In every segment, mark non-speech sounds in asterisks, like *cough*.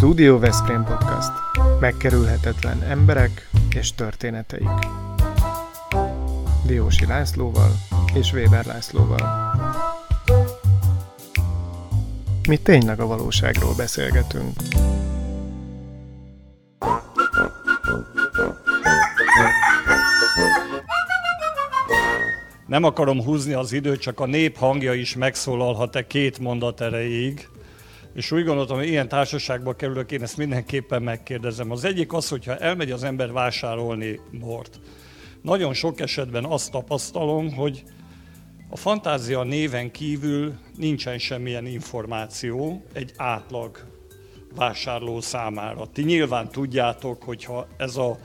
Studio Veszprém Podcast. Megkerülhetetlen emberek és történeteik. Diósi Lászlóval és Weber Lászlóval. Mi tényleg a valóságról beszélgetünk. Nem akarom húzni az időt, csak a nép hangja is megszólalhat-e két mondat erejéig. És úgy gondoltam, hogy ilyen társaságba kerülök, én ezt mindenképpen megkérdezem. Az egyik az, hogyha elmegy az ember vásárolni bort. Nagyon sok esetben azt tapasztalom, hogy a fantázia néven kívül nincsen semmilyen információ egy átlag vásárló számára. Ti nyilván tudjátok, hogyha ez a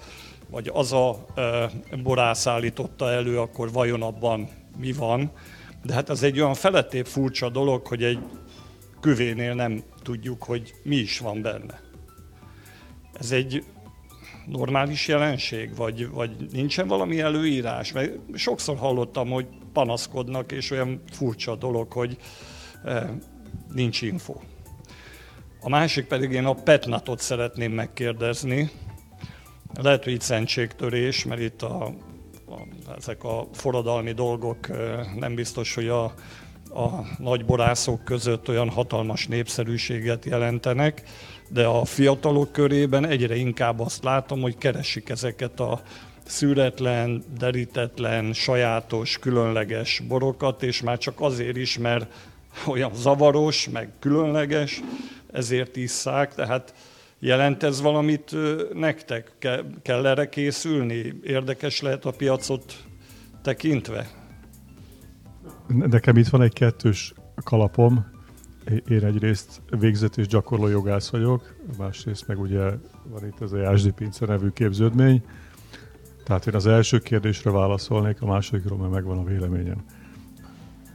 vagy az a e, borász állította elő, akkor vajon abban mi van. De hát ez egy olyan felettébb furcsa dolog, hogy egy küvénél nem tudjuk, hogy mi is van benne. Ez egy normális jelenség, vagy, vagy nincsen valami előírás? Mert sokszor hallottam, hogy panaszkodnak, és olyan furcsa dolog, hogy e, nincs info. A másik pedig én a petnatot szeretném megkérdezni. Lehet, hogy itt szentségtörés, mert itt a, a, ezek a forradalmi dolgok e, nem biztos, hogy a a nagy borászok között olyan hatalmas népszerűséget jelentenek, de a fiatalok körében egyre inkább azt látom, hogy keresik ezeket a szűretlen, derítetlen, sajátos, különleges borokat, és már csak azért is, mert olyan zavaros, meg különleges, ezért isszák, tehát jelent ez valamit nektek? Kell erre készülni? Érdekes lehet a piacot tekintve? Nekem itt van egy kettős kalapom. Én egyrészt végzett és gyakorló jogász vagyok, másrészt meg ugye van itt ez a Jásdi Pince nevű képződmény. Tehát én az első kérdésre válaszolnék, a másodikról meg megvan a véleményem.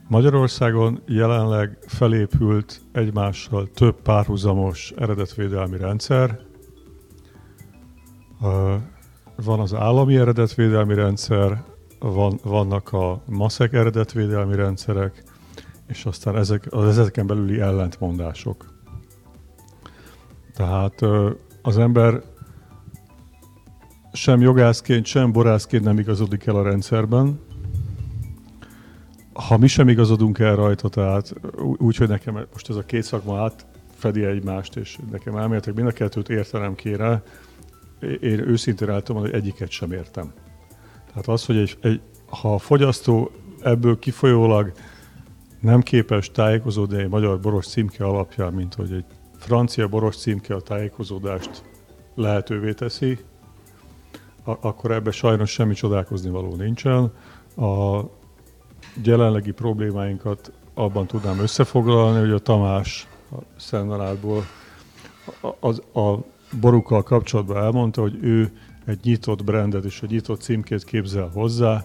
Magyarországon jelenleg felépült egymással több párhuzamos eredetvédelmi rendszer. Van az állami eredetvédelmi rendszer, van, vannak a maszek eredetvédelmi rendszerek, és aztán ezek, az ezeken belüli ellentmondások. Tehát az ember sem jogászként, sem borászként nem igazodik el a rendszerben. Ha mi sem igazodunk el rajta, tehát úgy, nekem most ez a két szakma átfedi egymást, és nekem elméletek mind a kettőt értenem kéne, én őszintén tudom, hogy egyiket sem értem. Tehát az, hogy egy, egy, ha a fogyasztó ebből kifolyólag nem képes tájékozódni egy magyar boros címke alapján, mint hogy egy francia boros címke a tájékozódást lehetővé teszi, akkor ebbe sajnos semmi csodálkozni való nincsen. A jelenlegi problémáinkat abban tudnám összefoglalni, hogy a Tamás a Szennaládból az, a borukkal kapcsolatban elmondta, hogy ő egy nyitott brandet és egy nyitott címkét képzel hozzá,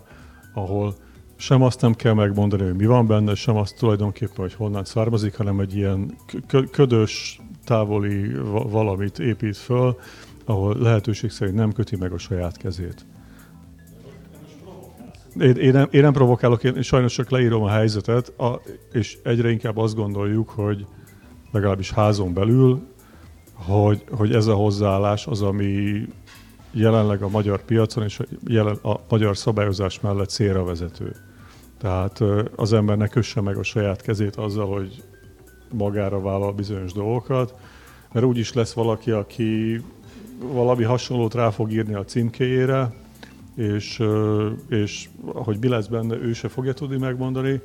ahol sem azt nem kell megmondani, hogy mi van benne, sem azt tulajdonképpen, hogy honnan származik, hanem egy ilyen ködös, távoli valamit épít föl, ahol lehetőség szerint nem köti meg a saját kezét. Én, én, nem, én nem provokálok, én sajnos csak leírom a helyzetet, a, és egyre inkább azt gondoljuk, hogy legalábbis házon belül, hogy, hogy ez a hozzáállás az, ami jelenleg a magyar piacon és jelen, a magyar szabályozás mellett célra vezető. Tehát az ember ne kösse meg a saját kezét azzal, hogy magára vállal bizonyos dolgokat, mert úgyis lesz valaki, aki valami hasonlót rá fog írni a címkéjére, és, és hogy mi lesz benne, ő se fogja tudni megmondani.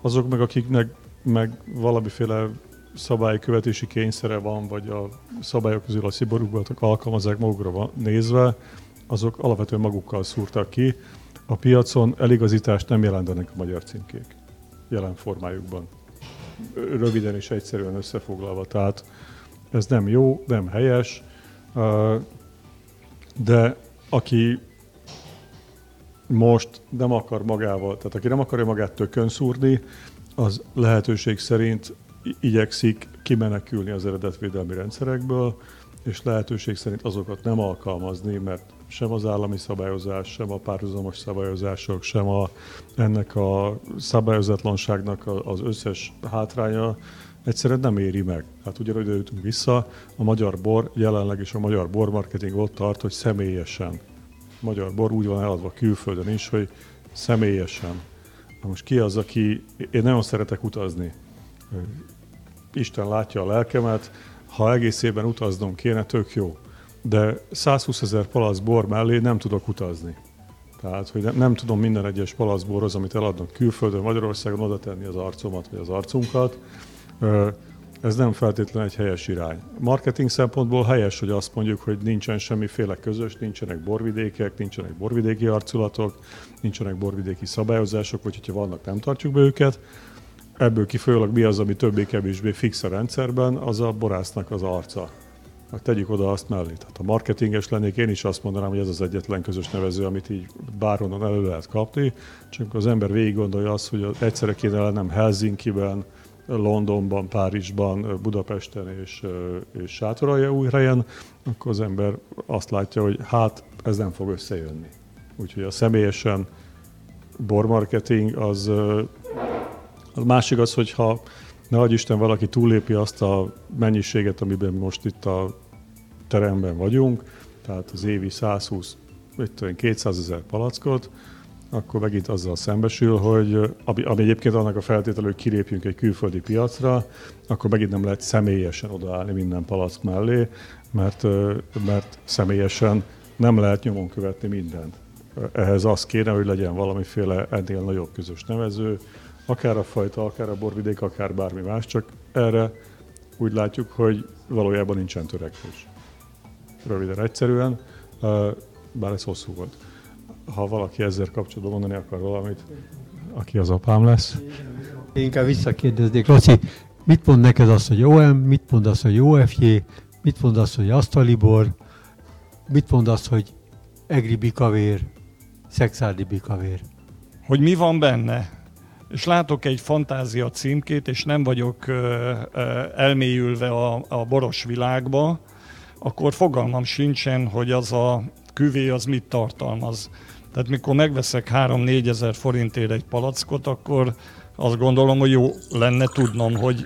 Azok meg, akiknek meg valamiféle szabálykövetési kényszere van, vagy a szabályok közül a szigorúbbat alkalmazzák magukra nézve, azok alapvetően magukkal szúrtak ki. A piacon eligazítást nem jelentenek a magyar címkék jelen formájukban. Röviden és egyszerűen összefoglalva. Tehát ez nem jó, nem helyes, de aki most nem akar magával, tehát aki nem akarja magát tökön szúrni, az lehetőség szerint igyekszik kimenekülni az eredetvédelmi rendszerekből, és lehetőség szerint azokat nem alkalmazni, mert sem az állami szabályozás, sem a párhuzamos szabályozások, sem a, ennek a szabályozatlanságnak az összes hátránya egyszerűen nem éri meg. Hát ugyanúgy jutunk vissza, a magyar bor jelenleg is a magyar bormarketing ott tart, hogy személyesen. A magyar bor úgy van eladva külföldön is, hogy személyesen. Na most ki az, aki... Én nagyon szeretek utazni. Isten látja a lelkemet, ha egész évben utaznom kéne, tök jó. De 120 ezer palasz bor mellé nem tudok utazni. Tehát, hogy nem, nem tudom minden egyes palacborhoz, amit eladnak külföldön, Magyarországon oda tenni az arcomat vagy az arcunkat. Ez nem feltétlenül egy helyes irány. Marketing szempontból helyes, hogy azt mondjuk, hogy nincsen semmiféle közös, nincsenek borvidékek, nincsenek borvidéki arculatok, nincsenek borvidéki szabályozások, vagy hogyha vannak, nem tartjuk be őket. Ebből kifolyólag mi az, ami többé-kevésbé fix a rendszerben, az a borásznak az arca hát tegyük oda azt mellé. Tehát ha marketinges lennék, én is azt mondanám, hogy ez az egyetlen közös nevező, amit így bárhonnan elő lehet kapni, csak az ember végig gondolja azt, hogy egyszerre kéne lennem Helsinki-ben, Londonban, Párizsban, Budapesten és, és új helyen, akkor az ember azt látja, hogy hát ez nem fog összejönni. Úgyhogy a személyesen bormarketing az a másik az, hogyha ne Isten valaki túlépi azt a mennyiséget, amiben most itt a teremben vagyunk, tehát az évi 120, 200 ezer palackot, akkor megint azzal szembesül, hogy ami, egyébként annak a feltétel, hogy kilépjünk egy külföldi piacra, akkor megint nem lehet személyesen odaállni minden palack mellé, mert, mert személyesen nem lehet nyomon követni mindent. Ehhez az kéne, hogy legyen valamiféle ennél nagyobb közös nevező, akár a fajta, akár a borvidék, akár bármi más, csak erre úgy látjuk, hogy valójában nincsen törekvés. Röviden, egyszerűen, bár ez hosszú volt. Ha valaki ezzel kapcsolatban mondani akar valamit, aki az apám lesz. Én inkább visszakérdeznék, Laci, mit mond neked az, hogy OM, mit mond az, hogy OFJ, mit mond az, hogy asztalibor, mit mond az, hogy egri bikavér, szexádi bikavér? Hogy mi van benne? És látok egy fantázia címkét, és nem vagyok elmélyülve a, a boros világba, akkor fogalmam sincsen, hogy az a küvé az mit tartalmaz. Tehát mikor megveszek 3-4 ezer forintért egy palackot, akkor azt gondolom, hogy jó lenne tudnom, hogy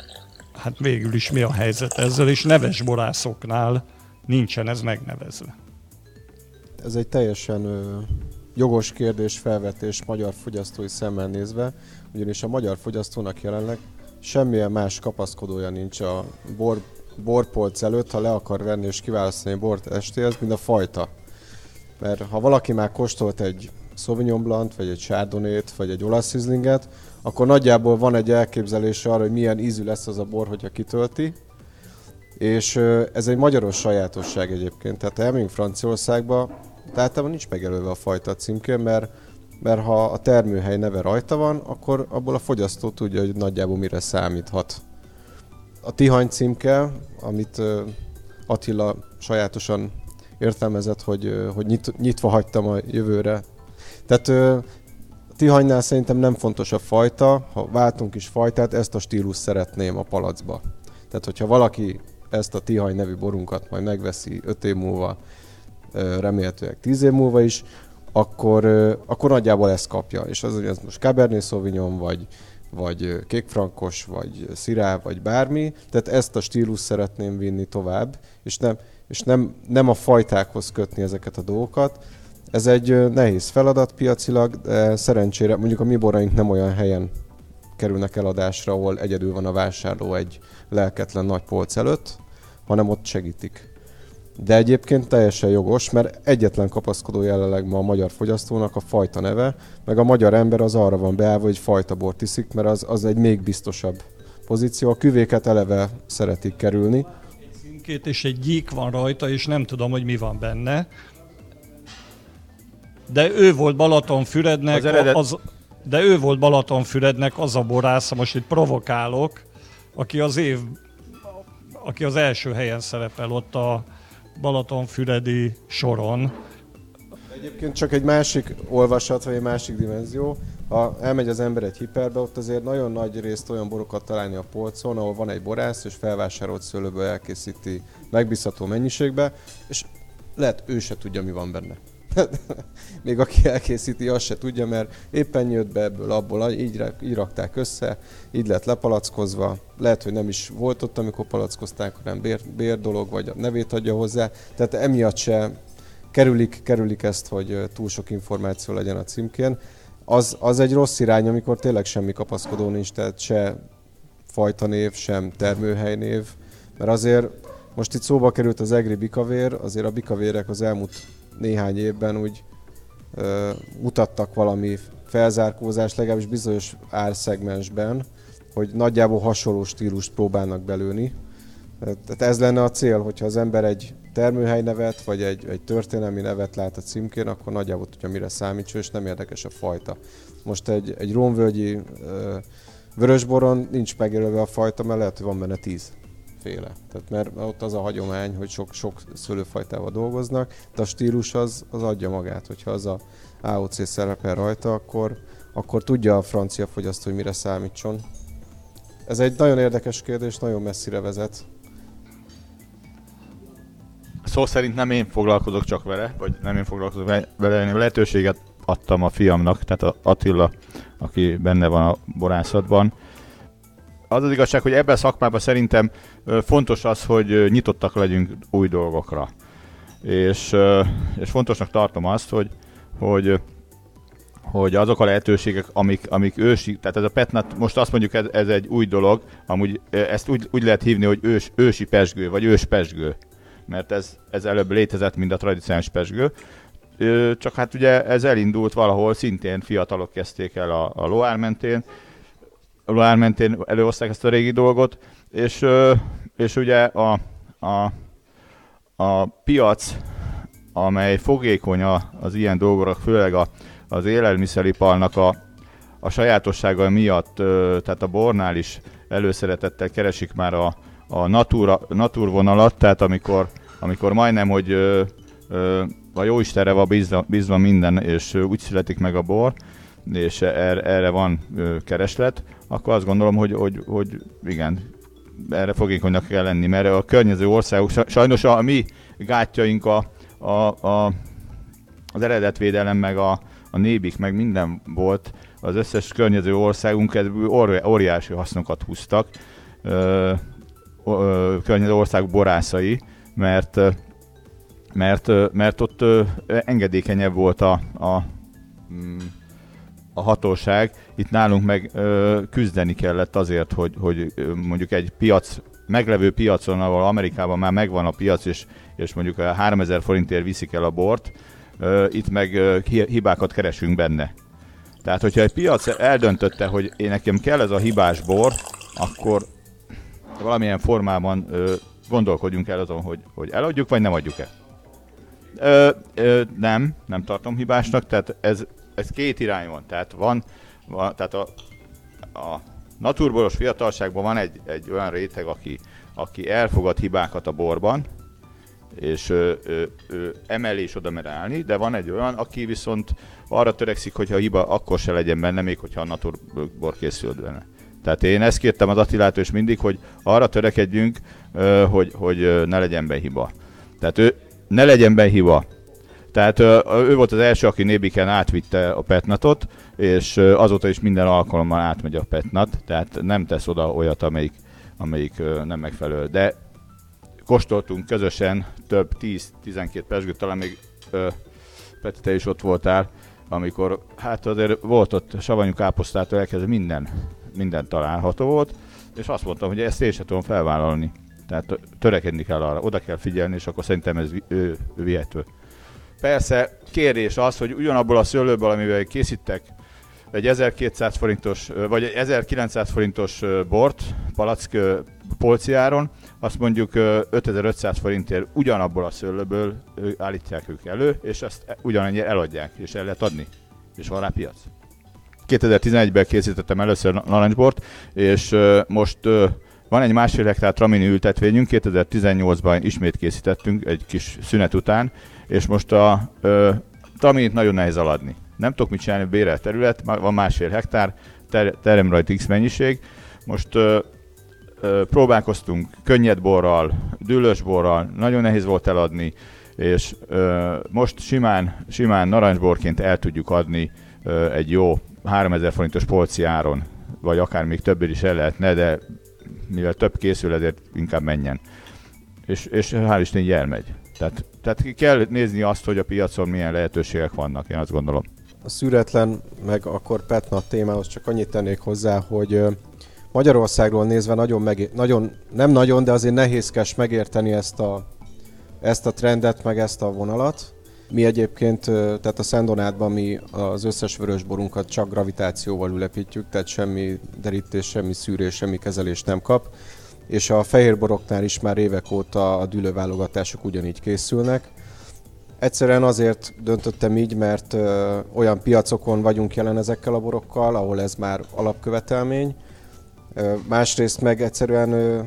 hát végül is mi a helyzet ezzel, és neves borászoknál nincsen ez megnevezve. Ez egy teljesen jogos kérdés felvetés magyar fogyasztói szemmel nézve ugyanis a magyar fogyasztónak jelenleg semmilyen más kapaszkodója nincs a bor, borpolc előtt, ha le akar venni és kiválasztani bort estéhez, mint a fajta. Mert ha valaki már kóstolt egy Sauvignon Blanc, vagy egy Chardonnay-t, vagy egy olasz Rieslinget, akkor nagyjából van egy elképzelése arra, hogy milyen ízű lesz az a bor, hogyha kitölti. És ez egy magyaros sajátosság egyébként. Tehát ha elmegyünk Franciaországba, tehát nincs megelőve a fajta címkén, mert mert ha a termőhely neve rajta van, akkor abból a fogyasztó tudja, hogy nagyjából mire számíthat. A Tihany címke, amit Attila sajátosan értelmezett, hogy, hogy nyit, nyitva hagytam a jövőre. Tehát a Tihanynál szerintem nem fontos a fajta, ha váltunk is fajtát, ezt a stílus szeretném a palacba. Tehát, hogyha valaki ezt a Tihany nevű borunkat majd megveszi 5 év múlva, remélhetőleg 10 év múlva is, akkor, akkor nagyjából ezt kapja. És az, hogy ez most Cabernet Sauvignon, vagy, vagy kékfrankos, vagy szirá, vagy bármi, tehát ezt a stílus szeretném vinni tovább, és nem, és nem, nem a fajtákhoz kötni ezeket a dolgokat. Ez egy nehéz feladat piacilag, de szerencsére mondjuk a mi boraink nem olyan helyen kerülnek eladásra, ahol egyedül van a vásárló egy lelketlen nagy polc előtt, hanem ott segítik. De egyébként teljesen jogos, mert egyetlen kapaszkodó jelenleg ma a magyar fogyasztónak a fajta neve, meg a magyar ember az arra van beállva, hogy fajta bort iszik, mert az, az egy még biztosabb pozíció. A küvéket eleve szeretik kerülni. Egy színkét és egy gyík van rajta, és nem tudom, hogy mi van benne. De ő volt Balatonfürednek, az, eredet... az, de ő volt Balatonfürednek az a borász, most itt provokálok, aki az év, aki az első helyen szerepel ott a, Balatonfüredi soron. Egyébként csak egy másik olvasat, vagy egy másik dimenzió. Ha elmegy az ember egy hiperbe, ott azért nagyon nagy részt olyan borokat találni a polcon, ahol van egy borász, és felvásárolt szőlőből elkészíti megbízható mennyiségbe, és lehet ő se tudja, mi van benne. *laughs* Még aki elkészíti, azt se tudja, mert éppen jött be ebből, abból, így, így rakták össze, így lett lepalackozva. Lehet, hogy nem is volt ott, amikor palackozták, hanem bér, bér dolog, vagy a nevét adja hozzá. Tehát emiatt se kerülik, kerülik ezt, hogy túl sok információ legyen a címkén. Az, az egy rossz irány, amikor tényleg semmi kapaszkodó nincs, tehát se fajta név, sem termőhely név, mert azért most itt szóba került az egri bikavér, azért a bikavérek az elmúlt néhány évben úgy ö, mutattak valami felzárkózást, legalábbis bizonyos árszegmensben, hogy nagyjából hasonló stílust próbálnak belőni. Tehát ez lenne a cél, hogyha az ember egy termőhely nevet, vagy egy, egy történelmi nevet lát a címkén, akkor nagyjából tudja, mire számítson, és nem érdekes a fajta. Most egy, egy rómvölgyi ö, vörösboron nincs megjelölve a fajta, mert lehet, hogy van benne tíz féle. Tehát mert ott az a hagyomány, hogy sok, sok szőlőfajtával dolgoznak, de a stílus az, az adja magát. Hogyha az a AOC szerepel rajta, akkor, akkor tudja a francia fogyasztó, hogy mire számítson. Ez egy nagyon érdekes kérdés, nagyon messzire vezet. Szó szerint nem én foglalkozok csak vele, vagy nem én foglalkozok vele, én lehetőséget adtam a fiamnak, tehát a Attila, aki benne van a borászatban, az az igazság, hogy ebben a szakmában szerintem fontos az, hogy nyitottak legyünk új dolgokra. És, és fontosnak tartom azt, hogy, hogy hogy azok a lehetőségek, amik, amik ősi, tehát ez a petnat, most azt mondjuk ez, ez egy új dolog, amúgy ezt úgy, úgy lehet hívni, hogy ős, ősi pesgő, vagy ős pesgő, mert ez, ez előbb létezett, mint a tradicionális pesgő. Csak hát ugye ez elindult valahol, szintén fiatalok kezdték el a, a Loire mentén, Loire mentén előhozták ezt a régi dolgot, és, és ugye a, a, a piac, amely fogékony az ilyen dolgokra, főleg a, az élelmiszeriparnak a, a sajátossága miatt, tehát a bornál is előszeretettel keresik már a, a natura, naturvonalat, tehát amikor, amikor majdnem, hogy ö, ö, a jóistenre van bízva, bízva minden, és úgy születik meg a bor, és erre, erre van ö, kereslet, akkor azt gondolom, hogy, hogy, hogy igen, erre fogékonynak kell lenni, mert a környező országok, sajnos a, a mi gátjaink a, a, a, az eredetvédelem, meg a, a nébik, meg minden volt, az összes környező országunk ebből óriási hasznokat húztak, ö, ö, környező országok borászai, mert mert, mert ott engedékenyebb volt a, a mm, a hatóság. Itt nálunk meg ö, küzdeni kellett azért, hogy, hogy mondjuk egy piac, meglevő piacon, ahol Amerikában már megvan a piac, és, és mondjuk 3000 forintért viszik el a bort, ö, itt meg ö, hibákat keresünk benne. Tehát, hogyha egy piac eldöntötte, hogy én nekem kell ez a hibás bor, akkor valamilyen formában ö, gondolkodjunk el azon, hogy, hogy eladjuk, vagy nem adjuk el. Ö, ö, nem, nem tartom hibásnak, tehát ez ez két irány van. Tehát van, van tehát a, a naturboros fiatalságban van egy, egy olyan réteg, aki, aki elfogad hibákat a borban, és ő, ő, ő emel és oda mer állni, de van egy olyan, aki viszont arra törekszik, hogyha a hiba akkor se legyen benne, még hogyha a naturbor készült benne. Tehát én ezt kértem az Attilától is mindig, hogy arra törekedjünk, hogy, hogy ne legyen be hiba. Tehát ő ne legyen be hiba. Tehát ő volt az első, aki Nébiken átvitte a petnatot, és azóta is minden alkalommal átmegy a petnat, tehát nem tesz oda olyat, amelyik, amelyik nem megfelelő. De kóstoltunk közösen több 10-12 pesgőt, talán még Peti, te is ott voltál, amikor hát azért volt ott savanyú káposztától elkezdve minden, minden található volt, és azt mondtam, hogy ezt én sem tudom felvállalni. Tehát törekedni kell arra, oda kell figyelni, és akkor szerintem ez vihető. Persze kérdés az, hogy ugyanabból a szőlőből, amivel készítek egy 1200 forintos, vagy egy 1900 forintos bort palack polciáron, azt mondjuk 5500 forintért ugyanabból a szőlőből állítják ők elő, és ezt e, ugyanannyi eladják, és el lehet adni. És van rá piac. 2011-ben készítettem először narancsbort, és most van egy másfél hektár tramini ültetvényünk, 2018-ban ismét készítettünk egy kis szünet után, és most a ö, taminit nagyon nehéz aladni. Nem tudok mit csinálni, bérelt terület, van másfél hektár, ter, terem rajta x mennyiség. Most ö, ö, próbálkoztunk könnyed borral, dűlős borral, nagyon nehéz volt eladni, és ö, most simán, simán narancsborként el tudjuk adni ö, egy jó 3000 forintos polci áron, vagy akár még többet is el lehetne, de mivel több készül, ezért inkább menjen. És, és hál' Isten így elmegy. Tehát, tehát kell nézni azt, hogy a piacon milyen lehetőségek vannak, én azt gondolom. A szüretlen, meg akkor Petna témához csak annyit tennék hozzá, hogy Magyarországról nézve nagyon, megé- nagyon nem nagyon, de azért nehézkes megérteni ezt a, ezt a trendet, meg ezt a vonalat. Mi egyébként, tehát a Szendonátban mi az összes vörösborunkat csak gravitációval ülepítjük, tehát semmi derítés, semmi szűrés, semmi kezelés nem kap. És a fehérboroknál is már évek óta a dűlőválogatások ugyanígy készülnek. Egyszerűen azért döntöttem így, mert ö, olyan piacokon vagyunk jelen ezekkel a borokkal, ahol ez már alapkövetelmény. Ö, másrészt meg egyszerűen, ö,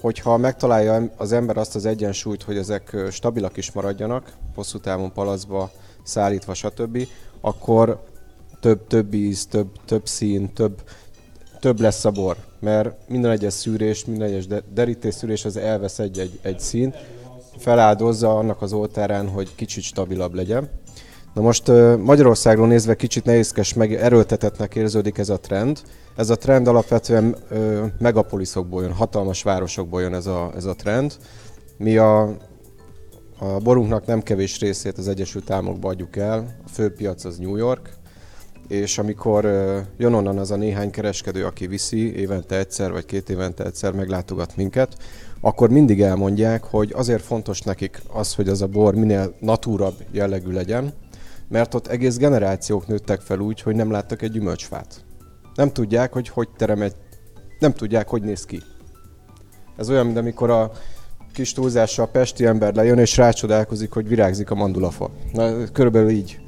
hogyha megtalálja az ember azt az egyensúlyt, hogy ezek stabilak is maradjanak, hosszú távon palacba szállítva, stb., akkor több, több íz, több, több szín, több, több lesz a bor. Mert minden egyes szűrés, minden egyes derítés szűrés az elvesz egy-egy egy szín, feláldozza annak az oltárán, hogy kicsit stabilabb legyen. Na most Magyarországról nézve kicsit nehézkes, meg erőltetetnek érződik ez a trend. Ez a trend alapvetően megapoliszokból jön, hatalmas városokból jön ez a, ez a trend. Mi a, a borunknak nem kevés részét az Egyesült Államokba adjuk el, a fő piac az New York, és amikor jön onnan az a néhány kereskedő, aki viszi évente egyszer vagy két évente egyszer meglátogat minket, akkor mindig elmondják, hogy azért fontos nekik az, hogy az a bor minél natúrabb jellegű legyen, mert ott egész generációk nőttek fel úgy, hogy nem láttak egy gyümölcsfát. Nem tudják, hogy hogy terem egy... Nem tudják, hogy néz ki. Ez olyan, mint amikor a kis túlzással a pesti ember lejön, és rácsodálkozik, hogy virágzik a mandulafa. Na, körülbelül így,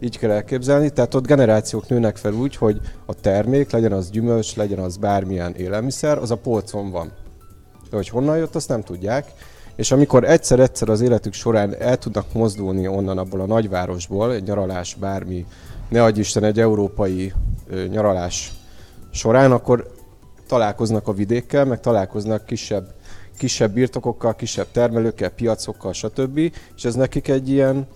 így kell elképzelni. Tehát ott generációk nőnek fel úgy, hogy a termék, legyen az gyümölcs, legyen az bármilyen élelmiszer, az a polcon van. De hogy honnan jött, azt nem tudják. És amikor egyszer-egyszer az életük során el tudnak mozdulni onnan abból a nagyvárosból, egy nyaralás bármi, ne adj Isten egy európai ö, nyaralás során, akkor találkoznak a vidékkel, meg találkoznak kisebb, kisebb birtokokkal, kisebb termelőkkel, piacokkal, stb. És ez nekik egy ilyen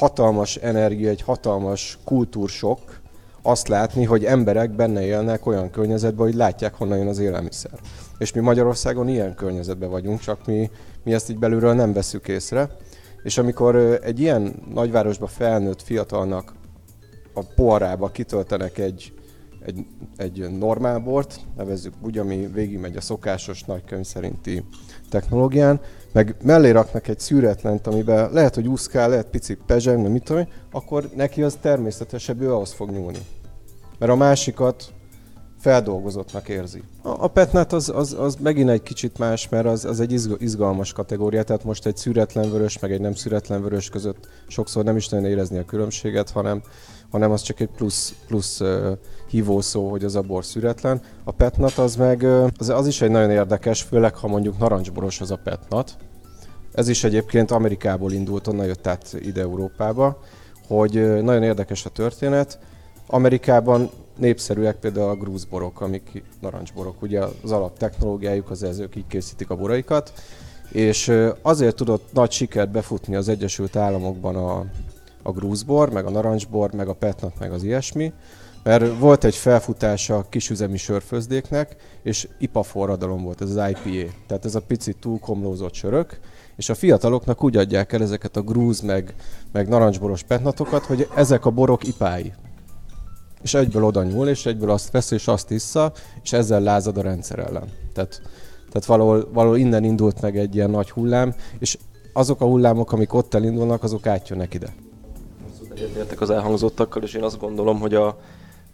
hatalmas energia, egy hatalmas kultúrsok, azt látni, hogy emberek benne élnek olyan környezetben, hogy látják, honnan jön az élelmiszer. És mi Magyarországon ilyen környezetben vagyunk, csak mi, mi ezt így belülről nem veszük észre. És amikor egy ilyen nagyvárosba felnőtt fiatalnak a poharába kitöltenek egy, egy, egy normál bort, nevezzük úgy, ami végigmegy a szokásos nagykönyv szerinti technológián, meg mellé raknak egy szűretlent, amiben lehet, hogy úszkál, lehet picit pezseng, mit tudom akkor neki az természetesebb, ő ahhoz fog nyúlni. Mert a másikat feldolgozottnak érzi. A, petnát az, az, az megint egy kicsit más, mert az, az egy izgalmas kategória, tehát most egy szüretlen vörös, meg egy nem szüretlen vörös között sokszor nem is nagyon érezni a különbséget, hanem, hanem az csak egy plusz, plusz hívószó, hogy az a bor szüretlen. A petnat az meg, az, az is egy nagyon érdekes, főleg ha mondjuk narancsboros az a petnat. Ez is egyébként Amerikából indult, onnan jött át ide Európába, hogy nagyon érdekes a történet. Amerikában népszerűek például a grúzborok, amik narancsborok. Ugye az alap technológiájuk az ez, ők így készítik a boraikat. És azért tudott nagy sikert befutni az Egyesült Államokban a, a grúzbor, meg a narancsbor, meg a petnat, meg az ilyesmi, mert volt egy felfutása a kisüzemi sörfőzdéknek, és IPA forradalom volt, ez az IPA, tehát ez a picit túlkomlózott sörök, és a fiataloknak úgy adják el ezeket a grúz meg, meg narancsboros petnatokat, hogy ezek a borok ipái és egyből oda nyúl, és egyből azt vesz, és azt issza, és ezzel lázad a rendszer ellen. Tehát, tehát valahol, valahol innen indult meg egy ilyen nagy hullám, és azok a hullámok, amik ott elindulnak, azok átjönnek ide. Egyetértek az elhangzottakkal, és én azt gondolom, hogy a,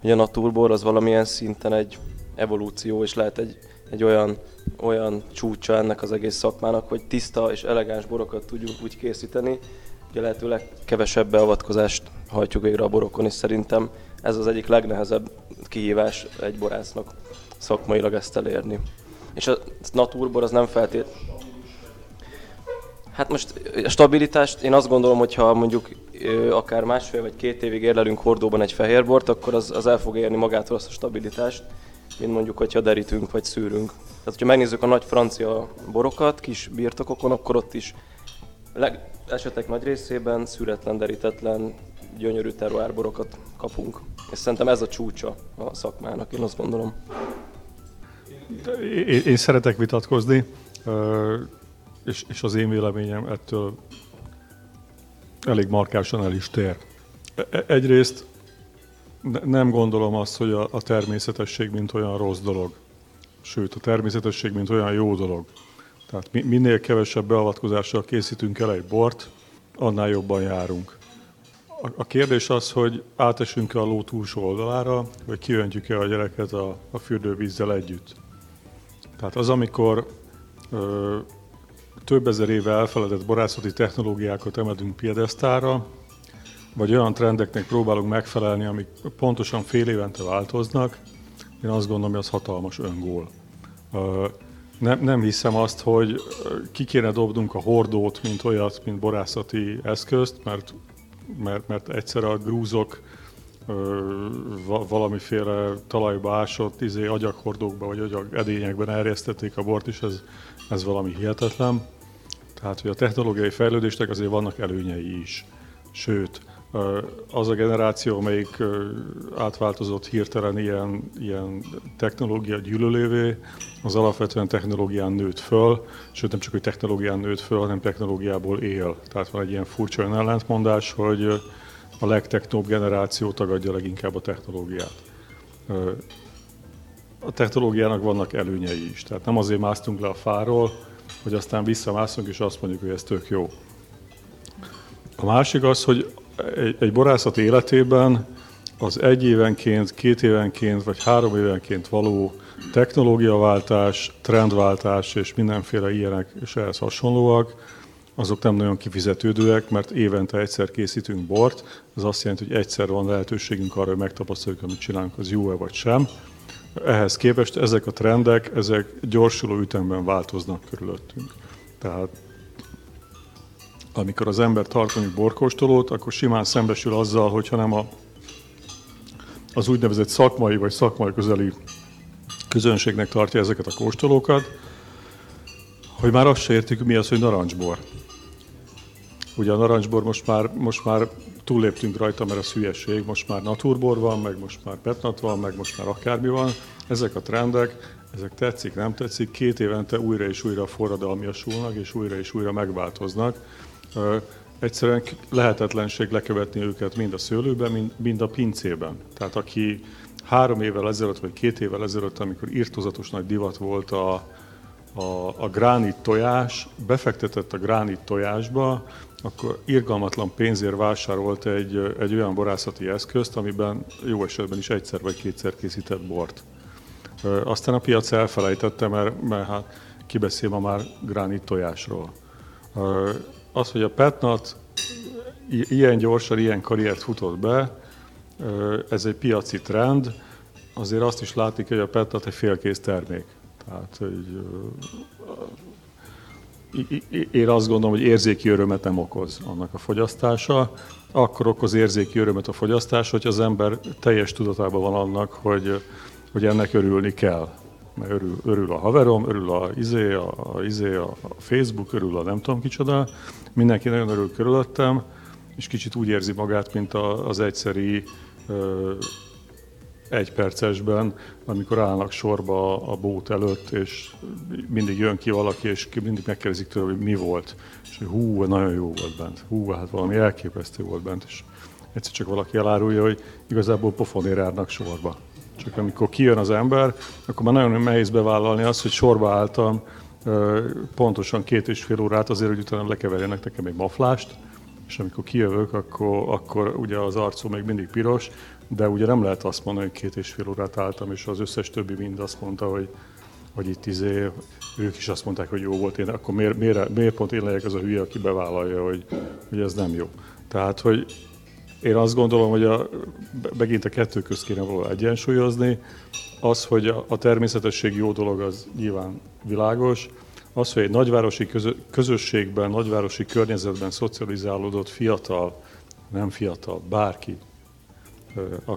hogy a naturbor az valamilyen szinten egy evolúció, és lehet egy, egy olyan, olyan csúcsa ennek az egész szakmának, hogy tiszta és elegáns borokat tudjunk úgy készíteni, hogy a lehetőleg kevesebb beavatkozást hajtjuk végre a borokon, és szerintem ez az egyik legnehezebb kihívás egy borásznak szakmailag ezt elérni. És a naturbor az nem feltét. Hát most a stabilitást, én azt gondolom, hogy ha mondjuk akár másfél vagy két évig érlelünk hordóban egy fehérbort, akkor az, az el fog érni magától azt a stabilitást, mint mondjuk, hogyha derítünk vagy szűrünk. Tehát, hogyha megnézzük a nagy francia borokat, kis birtokokon, akkor ott is leg, esetek nagy részében szüretlen, derítetlen, gyönyörű terroárborokat kapunk. És szerintem ez a csúcsa a szakmának, én azt gondolom. Én, én szeretek vitatkozni, és, és az én véleményem ettől elég markásan el is tér. E, egyrészt nem gondolom azt, hogy a, természetesség mint olyan rossz dolog. Sőt, a természetesség mint olyan jó dolog. Tehát minél kevesebb beavatkozással készítünk el egy bort, annál jobban járunk. A kérdés az, hogy átesünk-e a ló túlsó oldalára, vagy kiöntjük-e a gyereket a, a fürdővízzel együtt. Tehát az, amikor több ezer éve elfeledett borászati technológiákat emelünk piedesztára, vagy olyan trendeknek próbálunk megfelelni, amik pontosan fél évente változnak, én azt gondolom, hogy az hatalmas öngól. Nem, nem hiszem azt, hogy ki kéne dobnunk a hordót, mint olyat, mint borászati eszközt, mert, mert, mert egyszer a grúzok valamiféle talajba ásott izé, agyaghordókba vagy agyag edényekben erjesztették a bort, és ez, ez valami hihetetlen. Tehát, hogy a technológiai fejlődésnek azért vannak előnyei is. Sőt, az a generáció, amelyik átváltozott hirtelen ilyen, ilyen technológia gyűlölévé, az alapvetően technológián nőtt föl, sőt nem csak, hogy technológián nőtt föl, hanem technológiából él. Tehát van egy ilyen furcsa ellentmondás, hogy a legtechnóbb generáció tagadja leginkább a technológiát. A technológiának vannak előnyei is, tehát nem azért másztunk le a fáról, hogy aztán visszamászunk és azt mondjuk, hogy ez tök jó. A másik az, hogy egy, egy borászat életében az egy évenként, két évenként vagy három évenként való technológiaváltás, trendváltás és mindenféle ilyenek és ehhez hasonlóak, azok nem nagyon kifizetődőek, mert évente egyszer készítünk bort, az azt jelenti, hogy egyszer van lehetőségünk arra, hogy megtapasztaljuk, amit csinálunk, az jó-e vagy sem. Ehhez képest ezek a trendek, ezek gyorsuló ütemben változnak körülöttünk. Tehát amikor az ember tart mondjuk borkóstolót, akkor simán szembesül azzal, hogyha nem a, az úgynevezett szakmai vagy szakmai közeli közönségnek tartja ezeket a kóstolókat, hogy már azt se értik, mi az, hogy narancsbor. Ugye a narancsbor most már, most már túlléptünk rajta, mert az hülyeség, most már naturbor van, meg most már petnat van, meg most már akármi van. Ezek a trendek, ezek tetszik, nem tetszik, két évente újra és újra forradalmiasulnak, és újra és újra megváltoznak egyszerűen lehetetlenség lekövetni őket mind a szőlőben, mind a pincében. Tehát aki három évvel ezelőtt, vagy két évvel ezelőtt, amikor írtozatos nagy divat volt a, a, a gránit tojás, befektetett a gránit tojásba, akkor irgalmatlan pénzért vásárolt egy, egy olyan borászati eszközt, amiben jó esetben is egyszer vagy kétszer készített bort. Aztán a piac elfelejtette, mert, mert hát kibeszél ma már gránit tojásról az, hogy a Petnat ilyen gyorsan, ilyen karriert futott be, ez egy piaci trend, azért azt is látik, hogy a Petnat egy félkész termék. Tehát, hogy én azt gondolom, hogy érzéki örömet nem okoz annak a fogyasztása. Akkor okoz érzéki örömet a fogyasztás, hogy az ember teljes tudatában van annak, hogy, hogy ennek örülni kell mert örül, örül a haverom, örül a, izé, a, a, izé, a Facebook, örül a nem tudom kicsoda, mindenki nagyon örül körülöttem, és kicsit úgy érzi magát, mint az egyszeri egy percesben, amikor állnak sorba a bót előtt, és mindig jön ki valaki, és mindig megkérdezik tőle, hogy mi volt. És hogy hú, nagyon jó volt bent. Hú, hát valami elképesztő volt bent. És egyszer csak valaki elárulja, hogy igazából pofonér járnak sorba. Csak amikor kijön az ember, akkor már nagyon nehéz bevállalni azt, hogy sorba álltam pontosan két és fél órát azért, hogy utána lekeverjenek nekem egy maflást, és amikor kijövök, akkor, akkor ugye az arcom még mindig piros, de ugye nem lehet azt mondani, hogy két és fél órát álltam, és az összes többi mind azt mondta, hogy, hogy itt izé, ők is azt mondták, hogy jó volt, én, akkor miért, miért, miért pont én legyek az a hülye, aki bevállalja, hogy, hogy ez nem jó. Tehát, hogy én azt gondolom, hogy a, megint a kettő közt kéne volna egyensúlyozni. Az, hogy a, természetesség jó dolog, az nyilván világos. Az, hogy egy nagyvárosi közö, közösségben, nagyvárosi környezetben szocializálódott fiatal, nem fiatal, bárki,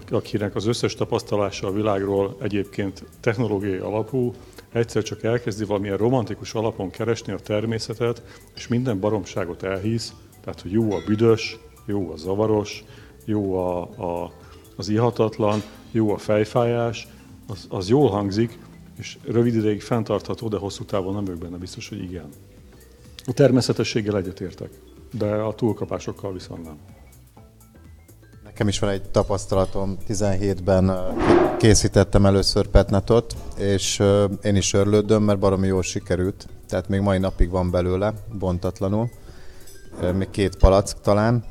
akinek az összes tapasztalása a világról egyébként technológiai alapú, egyszer csak elkezdi valamilyen romantikus alapon keresni a természetet, és minden baromságot elhisz, Tehát, hogy jó a büdös, jó a zavaros, jó a, a, az ihatatlan, jó a fejfájás, az, az jól hangzik, és rövid ideig fenntartható, de hosszú távon nem vagyok benne biztos, hogy igen. A természetességgel egyetértek, de a túlkapásokkal viszont nem. Nekem is van egy tapasztalatom, 17-ben készítettem először petnetot, és én is örlődöm, mert baromi jól sikerült, tehát még mai napig van belőle, bontatlanul, még két palack talán,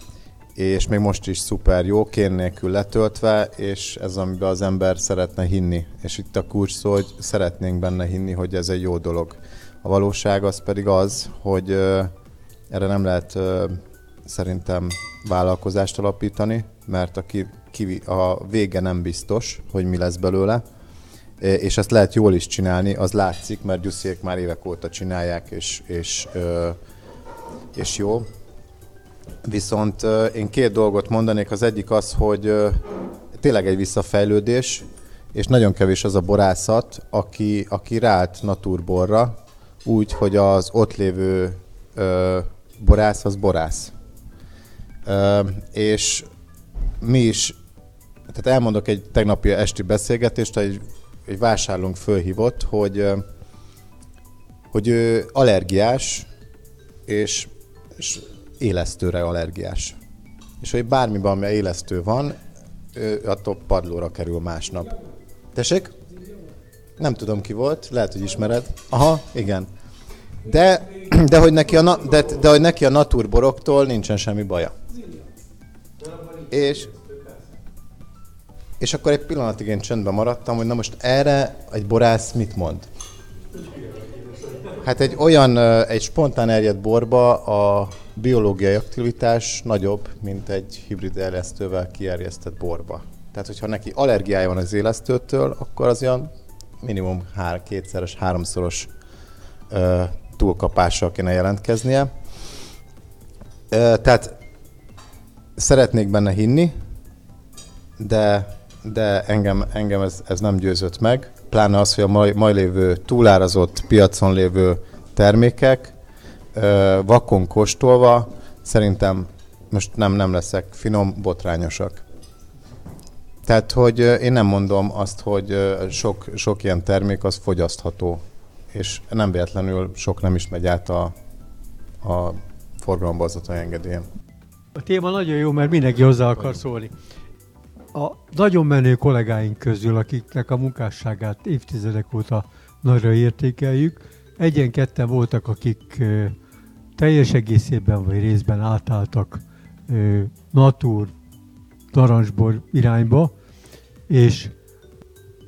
és még most is szuper jó, kén nélkül letöltve, és ez amiben az ember szeretne hinni. És itt a kulcs szó, hogy szeretnénk benne hinni, hogy ez egy jó dolog. A valóság az pedig az, hogy erre nem lehet szerintem vállalkozást alapítani, mert a, ki, ki, a vége nem biztos, hogy mi lesz belőle, és ezt lehet jól is csinálni, az látszik, mert Gyusziék már évek óta csinálják, és, és, és jó. Viszont én két dolgot mondanék, az egyik az, hogy tényleg egy visszafejlődés, és nagyon kevés az a borászat, aki, aki ráállt naturborra, úgy, hogy az ott lévő ö, borász az borász. Ö, és mi is, tehát elmondok egy tegnapi esti beszélgetést, egy, egy vásárlónk fölhívott, hogy, hogy ő allergiás, és, és élesztőre allergiás. És hogy bármiben, ami élesztő van, ő attól padlóra kerül másnap. Tessék? Nem tudom ki volt, lehet, hogy ismered. Aha, igen. De, de, hogy, neki a, de, de hogy neki a naturboroktól nincsen semmi baja. És, és akkor egy pillanatig én csöndben maradtam, hogy na most erre egy borász mit mond? Hát egy olyan, egy spontán erjedt borba a biológiai aktivitás nagyobb, mint egy hibrid élesztővel kierjesztett borba. Tehát, hogyha neki allergiája van az élesztőtől, akkor az olyan minimum hár, kétszeres, háromszoros ö, túlkapással kéne jelentkeznie. Ö, tehát szeretnék benne hinni, de, de engem, engem ez, ez nem győzött meg. Pláne az, hogy a mai, mai lévő túlárazott piacon lévő termékek vakon kóstolva szerintem most nem, nem leszek finom, botrányosak. Tehát, hogy én nem mondom azt, hogy sok, sok ilyen termék az fogyasztható, és nem véletlenül sok nem is megy át a, a forgalombazatai engedélyen. A téma nagyon jó, mert mindenki hozzá akar szólni. A nagyon menő kollégáink közül, akiknek a munkásságát évtizedek óta nagyra értékeljük, egyen-ketten voltak, akik teljes egészében vagy részben átálltak natur, narancsbor irányba, és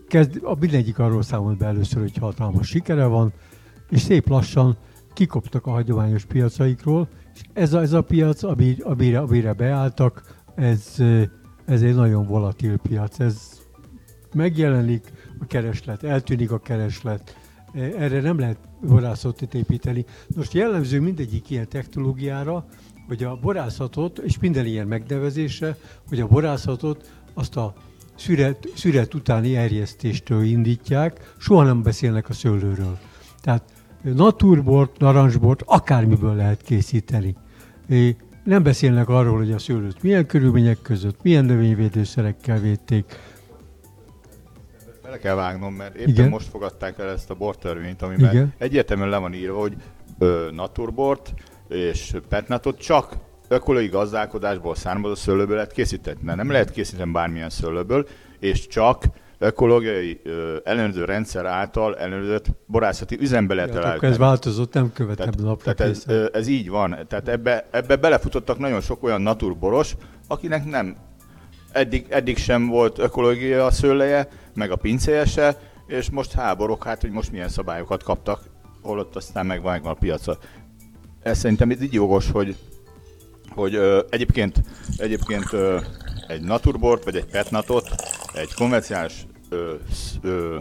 kezd, a mindegyik arról számolt be először, hogy hatalmas sikere van, és szép lassan kikoptak a hagyományos piacaikról, ez ez a piac, amire, amire beálltak, ez, ez egy nagyon volatil piac. Ez megjelenik a kereslet, eltűnik a kereslet, erre nem lehet borászatot építeni. Most jellemző mindegyik ilyen technológiára, hogy a borászatot, és minden ilyen megnevezése, hogy a borászatot azt a szüret, szüret utáni erjesztéstől indítják, soha nem beszélnek a szőlőről. Tehát naturbort, narancsbort akármiből lehet készíteni. Nem beszélnek arról, hogy a szőlőt milyen körülmények között, milyen növényvédőszerekkel védték, bele kell vágnom, mert éppen Igen. most fogadták el ezt a bortörvényt, amiben Igen. egyértelműen le van írva, hogy ö, naturbort és petnatot csak ökológiai gazdálkodásból származó szőlőből lehet készíteni. Mert nem lehet készíteni bármilyen szőlőből, és csak ökológiai ö, ellenőrző rendszer által ellenőrzött borászati üzembe lehet ja, Ez változott, nem követem tehát, napra tehát ez, ö, ez, így van. Tehát ebbe, ebbe belefutottak nagyon sok olyan naturboros, akinek nem eddig, eddig sem volt ökológia a szőleje, meg a pincéje se, és most háborok, hát hogy most milyen szabályokat kaptak, holott aztán megvan, megvan a piaca. Ez szerintem így jogos, hogy, hogy ö, egyébként, egyébként ö, egy naturbort, vagy egy petnatot, egy konvencionális ö, ö,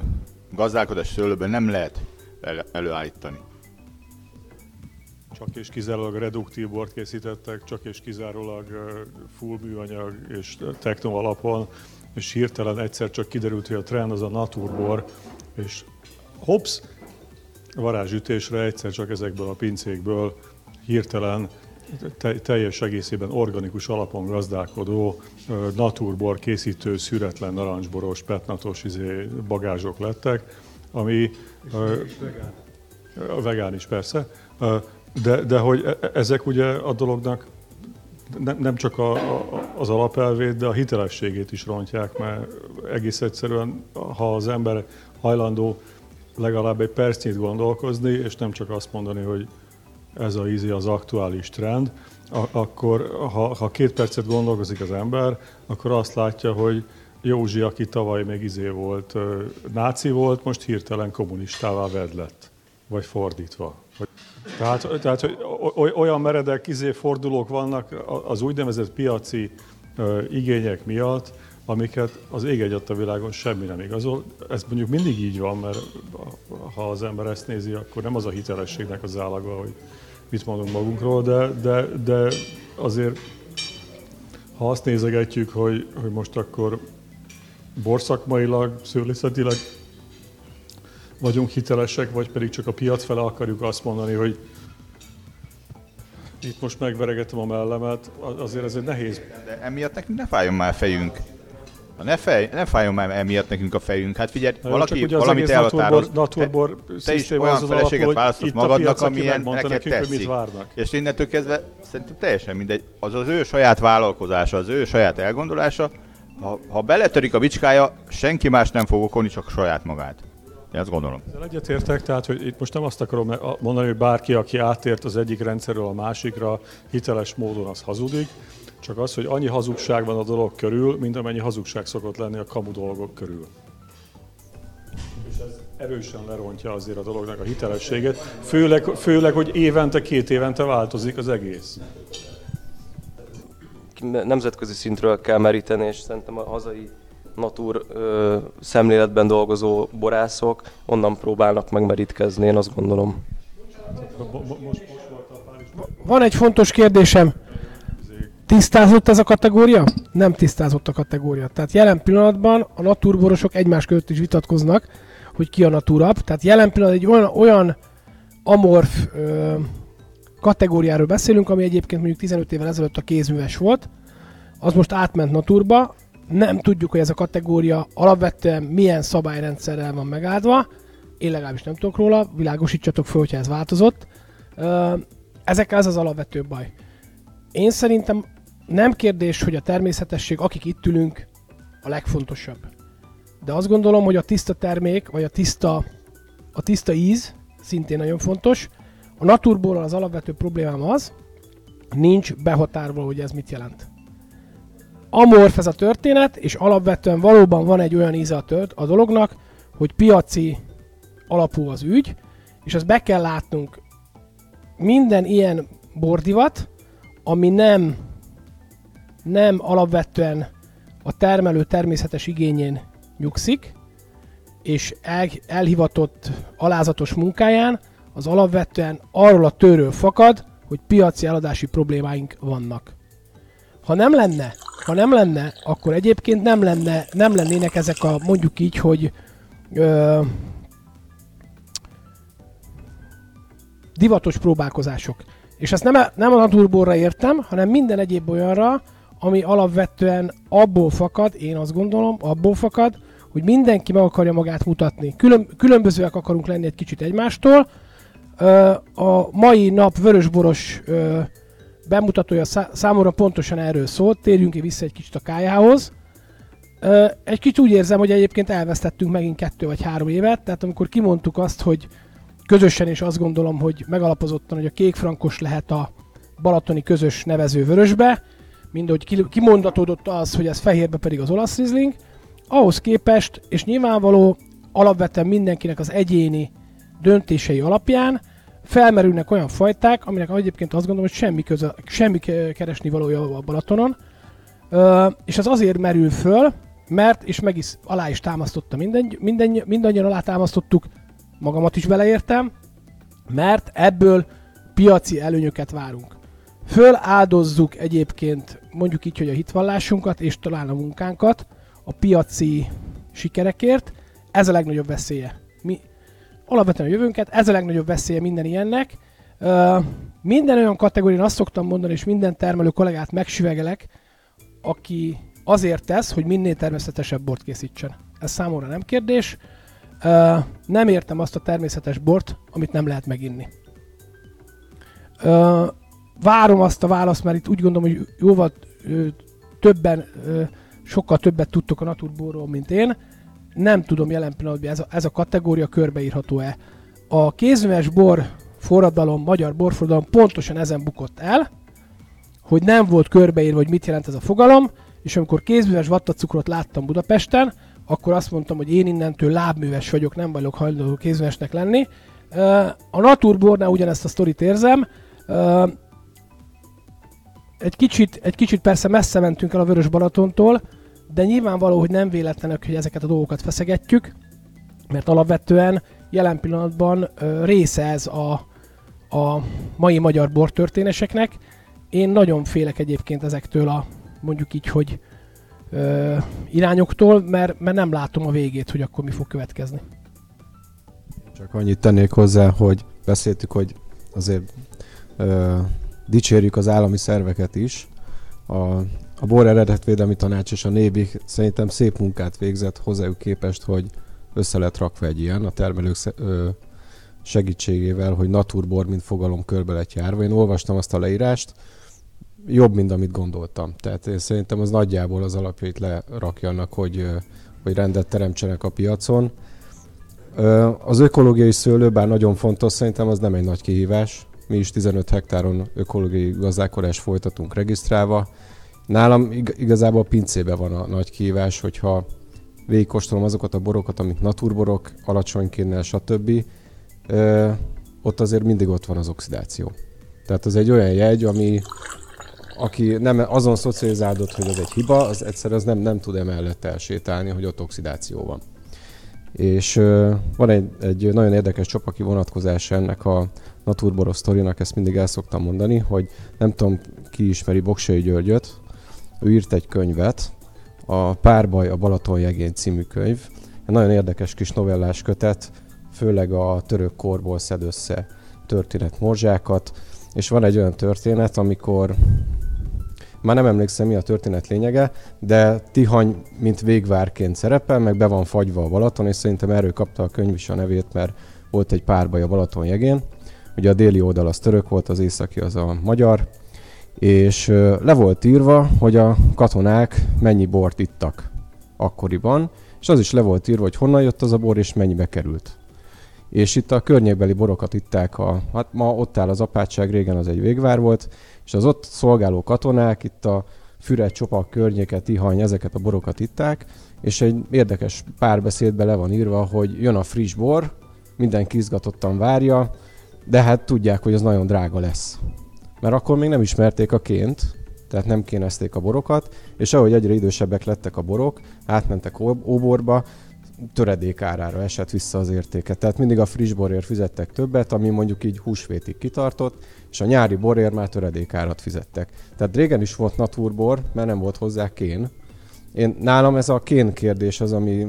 gazdálkodás szőlőben nem lehet el, előállítani. Csak és kizárólag reduktív bort készítettek, csak és kizárólag full műanyag és techno alapon és hirtelen egyszer csak kiderült, hogy a trend az a naturbor, és hops, varázsütésre egyszer csak ezekből a pincékből hirtelen teljes egészében organikus alapon gazdálkodó naturbor készítő szüretlen narancsboros, petnatos izé, bagázsok lettek, ami a vegán is persze, de, de hogy e, e, ezek ugye a dolognak nem, nem csak a, a, az alapelvét, de a hitelességét is rontják, mert egész egyszerűen, ha az ember hajlandó legalább egy percnyit gondolkozni, és nem csak azt mondani, hogy ez a ízi az aktuális trend, akkor ha, ha két percet gondolkozik az ember, akkor azt látja, hogy Józsi, aki tavaly még izé volt, náci volt, most hirtelen kommunistává ved lett. Vagy fordítva. Tehát, tehát hogy olyan meredek izé fordulók vannak az úgynevezett piaci igények miatt, amiket az ég a világon semmi nem igazol. Ez mondjuk mindig így van, mert ha az ember ezt nézi, akkor nem az a hitelességnek az állaga, hogy mit mondunk magunkról, de, de, de azért ha azt nézegetjük, hogy, hogy most akkor borszakmailag, szőlészetileg vagyunk hitelesek, vagy pedig csak a piac fele akarjuk azt mondani, hogy itt most megveregetem a mellemet, azért ez egy nehéz. De emiatt nekünk ne fájjon már fejünk. Ne, fej, ne fájjon már emiatt nekünk a fejünk. Hát figyelj, Na, valaki csak valamit elhatároz. Naturbor, te is olyan feleséget választasz magadnak, amilyen neked nekünk, tetszik. És innentől kezdve szerintem teljesen mindegy. Az az ő saját vállalkozása, az ő saját elgondolása. Ha, ha beletörik a bicskája, senki más nem fog okolni, csak saját magát. Én azt gondolom. Ezzel egyetértek, tehát hogy itt most nem azt akarom mondani, hogy bárki, aki átért az egyik rendszerről a másikra, hiteles módon az hazudik, csak az, hogy annyi hazugság van a dolog körül, mint amennyi hazugság szokott lenni a kamu dolgok körül. És ez erősen lerontja azért a dolognak a hitelességet, főleg, főleg hogy évente, két évente változik az egész. Nemzetközi szintről kell meríteni, és szerintem a hazai natur ö, szemléletben dolgozó borászok onnan próbálnak megmerítkezni, én azt gondolom. Van egy fontos kérdésem. Tisztázott ez a kategória? Nem tisztázott a kategória. Tehát jelen pillanatban a naturborosok egymás között is vitatkoznak, hogy ki a naturabb. Tehát jelen pillanatban egy olyan, olyan amorf ö, kategóriáról beszélünk, ami egyébként mondjuk 15 évvel ezelőtt a kézműves volt, az most átment naturba, nem tudjuk, hogy ez a kategória alapvetően milyen szabályrendszerrel van megáldva, én legalábbis nem tudok róla, világosítsatok fel, hogyha ez változott. Ezekkel ez az alapvető baj. Én szerintem nem kérdés, hogy a természetesség, akik itt ülünk, a legfontosabb. De azt gondolom, hogy a tiszta termék, vagy a tiszta, a tiszta íz szintén nagyon fontos. A naturból az alapvető problémám az, nincs behatárolva, hogy ez mit jelent amorf ez a történet, és alapvetően valóban van egy olyan íze a, tört, a dolognak, hogy piaci alapú az ügy, és azt be kell látnunk, minden ilyen bordivat, ami nem, nem alapvetően a termelő természetes igényén nyugszik, és el, elhivatott alázatos munkáján, az alapvetően arról a tőről fakad, hogy piaci eladási problémáink vannak. Ha nem lenne, ha nem lenne, akkor egyébként nem, lenne, nem lennének ezek a, mondjuk így, hogy ö, divatos próbálkozások. És ezt nem, nem a naturborra értem, hanem minden egyéb olyanra, ami alapvetően abból fakad, én azt gondolom, abból fakad, hogy mindenki meg akarja magát mutatni. Külön, különbözőek akarunk lenni egy kicsit egymástól. A mai nap vörösboros bemutatója számomra pontosan erről szólt, térjünk vissza egy kicsit a kájához. Egy kicsit úgy érzem, hogy egyébként elvesztettünk megint kettő vagy három évet, tehát amikor kimondtuk azt, hogy közösen, és azt gondolom, hogy megalapozottan, hogy a kékfrankos lehet a balatoni közös nevező vörösbe, mindegy, kimondatódott az, hogy ez fehérbe pedig az olasz rizling, ahhoz képest, és nyilvánvaló alapvetően mindenkinek az egyéni döntései alapján felmerülnek olyan fajták, aminek egyébként azt gondolom, hogy semmi, köze, semmi keresni valója a Balatonon, Ö, és az azért merül föl, mert, és meg is alá is támasztotta minden, minden, mindannyian alá támasztottuk, magamat is beleértem, mert ebből piaci előnyöket várunk. Föláldozzuk egyébként mondjuk így, hogy a hitvallásunkat és talán a munkánkat a piaci sikerekért, ez a legnagyobb veszélye. Mi, alapvetően a jövőnket, ez a legnagyobb veszélye minden ilyennek. Minden olyan kategórián azt szoktam mondani, és minden termelő kollégát megsüvegelek, aki azért tesz, hogy minél természetesebb bort készítsen. Ez számomra nem kérdés. Ö, nem értem azt a természetes bort, amit nem lehet meginni. Ö, várom azt a választ, mert itt úgy gondolom, hogy jóval ö, többen, ö, sokkal többet tudtok a naturborról, mint én. Nem tudom jelen pillanatban, ez a, ez a kategória körbeírható-e. A kézműves bor forradalom, magyar borforradalom pontosan ezen bukott el, hogy nem volt körbeírva, hogy mit jelent ez a fogalom, és amikor kézműves vattacukrot láttam Budapesten, akkor azt mondtam, hogy én innentől lábműves vagyok, nem vagyok hajlandó kézművesnek lenni. A Naturbornál ugyanezt a sztorit érzem. Egy kicsit, egy kicsit persze messze mentünk el a Vörös Balatontól, de nyilvánvaló, hogy nem véletlenek, hogy ezeket a dolgokat feszegetjük, mert alapvetően jelen pillanatban része ez a, a mai magyar bortörténeseknek. Én nagyon félek egyébként ezektől a mondjuk így, hogy ö, irányoktól, mert, mert nem látom a végét, hogy akkor mi fog következni. Csak annyit tennék hozzá, hogy beszéltük, hogy azért ö, dicsérjük az állami szerveket is. A, a Bor Eredetvédelmi Tanács és a Nébi szerintem szép munkát végzett hozzájuk képest, hogy össze lett rakva egy ilyen a termelők segítségével, hogy naturbor, mint fogalom körbe lett járva. Én olvastam azt a leírást, jobb, mint amit gondoltam. Tehát én szerintem az nagyjából az alapjait lerakja annak, hogy, hogy rendet teremtsenek a piacon. Az ökológiai szőlő, bár nagyon fontos, szerintem az nem egy nagy kihívás. Mi is 15 hektáron ökológiai gazdálkodást folytatunk regisztrálva. Nálam igazából pincébe van a nagy kihívás, hogyha végigkóstolom azokat a borokat, amik naturborok, alacsony kénnel, stb. ott azért mindig ott van az oxidáció. Tehát az egy olyan jegy, ami aki nem azon szocializálódott, hogy ez egy hiba, az egyszer az nem, nem tud emellett elsétálni, hogy ott oxidáció van. És uh, van egy, egy nagyon érdekes csopaki vonatkozása ennek a Naturboros sztorinak, ezt mindig el szoktam mondani, hogy nem tudom, ki ismeri Boksai Györgyöt, ő írt egy könyvet, a Párbaj a Balaton jegén című könyv, egy nagyon érdekes kis novellás kötet, főleg a török korból szed össze történet morzsákat, és van egy olyan történet, amikor már nem emlékszem mi a történet lényege, de Tihany mint végvárként szerepel, meg be van fagyva a Balaton, és szerintem erről kapta a könyv is a nevét, mert volt egy párbaj a Balaton jegén. Ugye a déli oldal az török volt, az északi az a magyar, és le volt írva, hogy a katonák mennyi bort ittak akkoriban, és az is le volt írva, hogy honnan jött az a bor, és mennyibe került. És itt a környékbeli borokat itták, a, hát ma ott áll az apátság, régen az egy végvár volt, és az ott szolgáló katonák itt a Füred, Csopak környéket, Tihany, ezeket a borokat itták, és egy érdekes párbeszédbe le van írva, hogy jön a friss bor, mindenki izgatottan várja, de hát tudják, hogy az nagyon drága lesz. Mert akkor még nem ismerték a ként, tehát nem kénezték a borokat, és ahogy egyre idősebbek lettek a borok, átmentek óborba, töredék árára esett vissza az értéke. Tehát mindig a friss borért fizettek többet, ami mondjuk így húsvétig kitartott, és a nyári borért már töredék árat fizettek. Tehát régen is volt naturbor, mert nem volt hozzá kén. Én, nálam ez a kén kérdés az, ami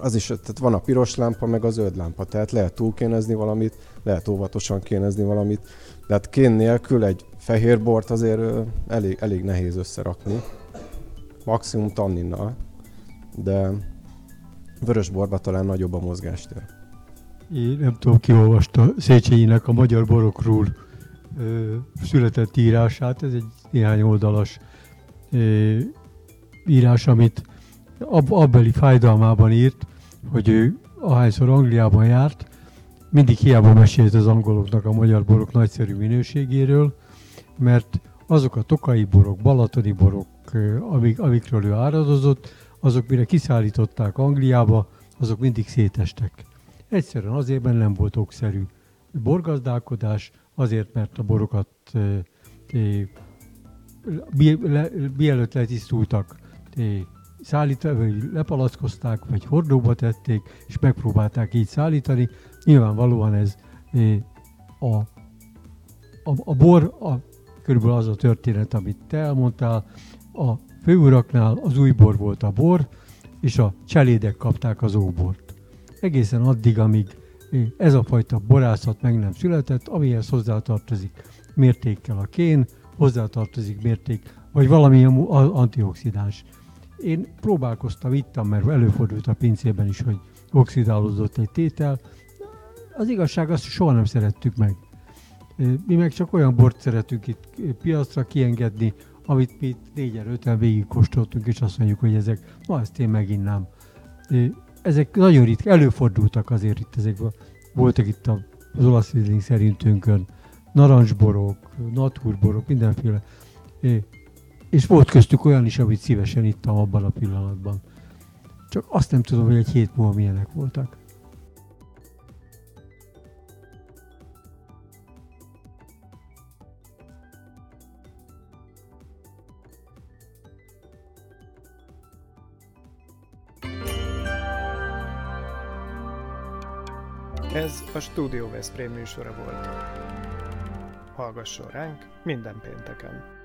az is, tehát van a piros lámpa, meg a zöld lámpa, tehát lehet túlkénezni valamit, lehet óvatosan kénezni valamit, de hát kén nélkül egy fehér bort azért elég, elég nehéz összerakni, maximum tanninnal, de vörös borba talán nagyobb a mozgástér. Én nem tudom, ki olvasta Széchenyinek a magyar borokról ö, született írását. Ez egy néhány oldalas ö, írás, amit ab, abbeli fájdalmában írt, hogy ő ahányszor Angliában járt, mindig hiába mesélt az angoloknak a magyar borok nagyszerű minőségéről, mert azok a tokai borok, balatoni borok, amik, amikről ő áradozott, azok mire kiszállították Angliába, azok mindig szétestek. Egyszerűen azért, mert nem volt okszerű borgazdálkodás, azért, mert a borokat mielőtt letisztultak, szállítva, vagy lepalackozták, vagy hordóba tették, és megpróbálták így szállítani. Nyilvánvalóan ez a, a, a bor, a, körülbelül az a történet, amit te elmondtál, a főuraknál az új bor volt a bor, és a cselédek kapták az óbort. Egészen addig, amíg Ez a fajta borászat meg nem született, amihez hozzátartozik mértékkel a kén, hozzátartozik mérték, vagy valamilyen antioxidáns. Én próbálkoztam, ittam, mert előfordult a pincében is, hogy oxidálódott egy tétel. Az igazság azt soha nem szerettük meg. Mi meg csak olyan bort szeretünk itt piacra kiengedni, amit mi négyen, öten végig kóstoltunk, és azt mondjuk, hogy ezek, ma ezt én meginnám. Ezek nagyon ritka, előfordultak azért itt ezek, voltak itt az olasz szerintünkön, narancsborok, naturborok, mindenféle. És volt köztük olyan is, amit szívesen ittam abban a pillanatban. Csak azt nem tudom, hogy egy hét múlva milyenek voltak. Ez a Studio Veszprém műsora volt. Hallgasson ránk minden pénteken!